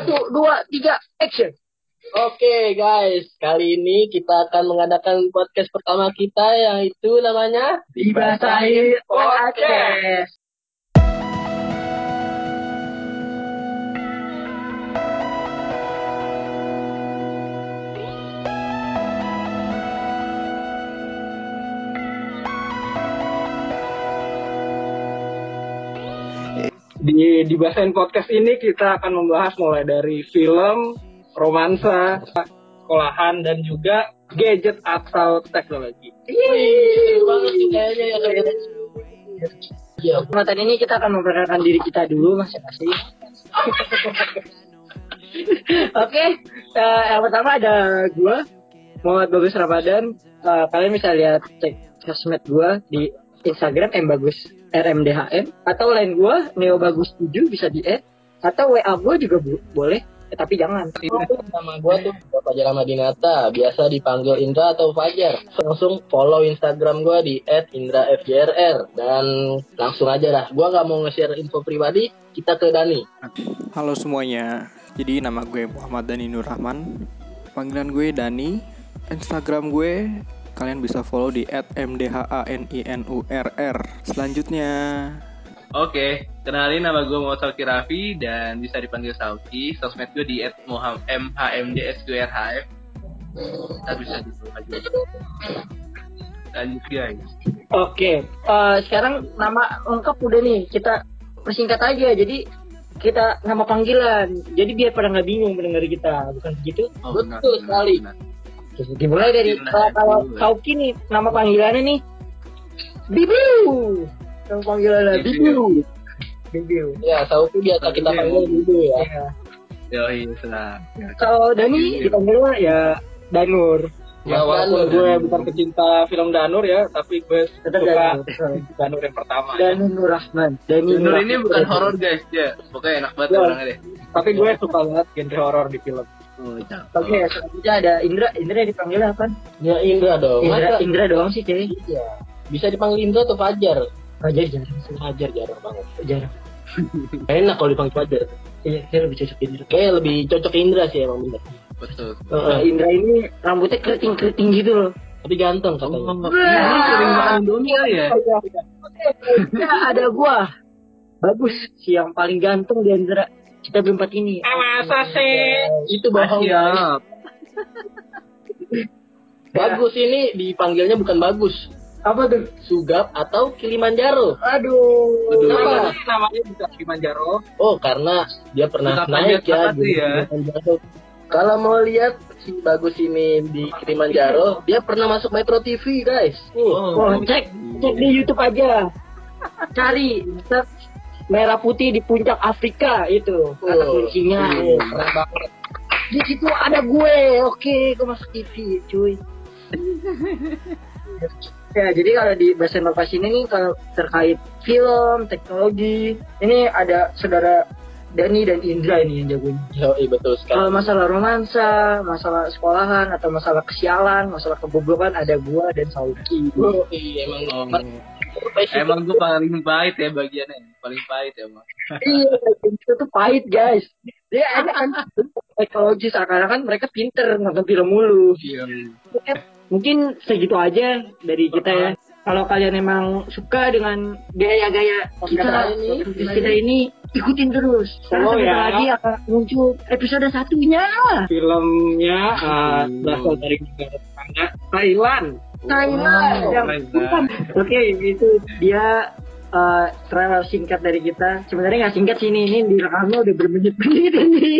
Satu, dua, tiga, action. Oke guys, kali ini kita akan mengadakan podcast pertama kita yaitu namanya Dibasahin podcast. Di di Bahasan Podcast ini kita akan membahas mulai dari film, romansa, sekolahan dan juga gadget atau teknologi. Seru banget sih kayaknya ya kayaknya. Ya, kesempatan ini kita akan memperkenalkan diri kita dulu masing-masing. Oke, eh, yang pertama ada gua Muhammad Bagus Ramadan. Eh, kalian bisa lihat cek sosmed gua di Instagram M Bagus RMDHM atau lain gua Neo Bagus 7 bisa di add atau WA gua juga bu- boleh, eh, tapi jangan. Nama gue tuh Bapak Fajar Madinata, biasa dipanggil Indra atau Fajar. Langsung follow Instagram gue di @indrafjrr dan langsung aja dah. Gue nggak mau nge-share info pribadi, kita ke Dani. Halo semuanya, jadi nama gue Muhammad Dani Nur Rahman Panggilan gue Dani Instagram gue kalian bisa follow di @mdhaninurr Selanjutnya Oke, kenalin nama gue Muhammad Sauki Raffi dan bisa dipanggil Sauki. Sosmed gue di @mhmdsqrhf. Kita bisa di aja. Lanjut guys. Oke, eh, sekarang nama lengkap udah nih kita persingkat aja. Jadi kita nama panggilan. Jadi biar pada nggak bingung mendengar kita, bukan begitu? Oh, Betul sekali. benar. Dimulai dari kalau kalau. Sauki nih nama panggilannya nih Bibu. Nama panggilannya Bibu. Bibu. Bibu. Ya, Sauki biasa kita panggil dulu ya. Ya. Yoi, sudah. Kalau Dani dipanggilnya ya Danur. Ya walaupun Danur. gue bukan pecinta film Danur ya, tapi gue Tetap suka Danur. Danur yang pertama. ya. Dani Nur Rahman. Dani Nur ini bukan horor guys, ya. Pokoknya enak banget Iya. orangnya deh. Tapi gue suka banget genre horor di film. Oh, cakep. Oke, selanjutnya ada Indra. Indra dipanggilnya apa? Ya Indra dong. Indra, Masa Indra doang sih kayaknya. Iya. Bisa dipanggil Indra atau Fajar? Fajar jarang. Fajar jarang banget. Jarang. Enak kalau dipanggil Fajar. Iya, saya lebih cocok Indra. Kayak lebih cocok Indra sih emang bener. Betul. Nah, Indra ini rambutnya keriting-keriting gitu loh. Tapi ganteng Oh, katanya. ini sering makan Indomie kali ya? Ya, ada gua. Bagus, si yang paling ganteng di antara kita berempat ini. Masa sih? Itu bohong. Siap. Bagus ini dipanggilnya bukan bagus. Apa tuh? Sugap atau Kilimanjaro. Aduh. Aduh. Kenapa namanya bisa Kilimanjaro? Oh, karena dia pernah Suka naik ya apa tuh di ya? Kilimanjaro. Kalau mau lihat si bagus ini di Kilimanjaro, dia pernah masuk Metro TV, guys. Uh, Oh, cek cek di YouTube aja. Cari search merah putih di puncak Afrika itu kata Oh, kuncinya. iya, keren banget. Di situ ada gue. Oke, gue masuk TV, cuy. ya, jadi kalau di bahasa inovasi ini nih kalau terkait film, teknologi, ini ada saudara Dani dan Indra ini yang jagonya. Yoi, betul sekali. Kalau masalah romansa, masalah sekolahan atau masalah kesialan, masalah kebobrokan ada gua dan Sauki. Oh, iya, emang Oh, Emang gue paling pahit ya bagiannya. Paling pahit ya, Bang. iya, itu tuh pahit guys. Dia ada kan teknologi seakan-akan mereka pinter nonton film mulu. Iya. Mungkin segitu aja dari kita ya. Kalau kalian emang suka dengan gaya-gaya kita, kita ini ikutin terus. Karena Follow sebentar ya. lagi akan muncul episode satunya. Filmnya uh, berasal dari negara tetangga Thailand. Thailand. Wow, yang bukan. Oke, itu dia uh, trailer singkat dari kita. Sebenarnya nggak singkat sih ini, ini direkamnya udah bermenit-menit ini.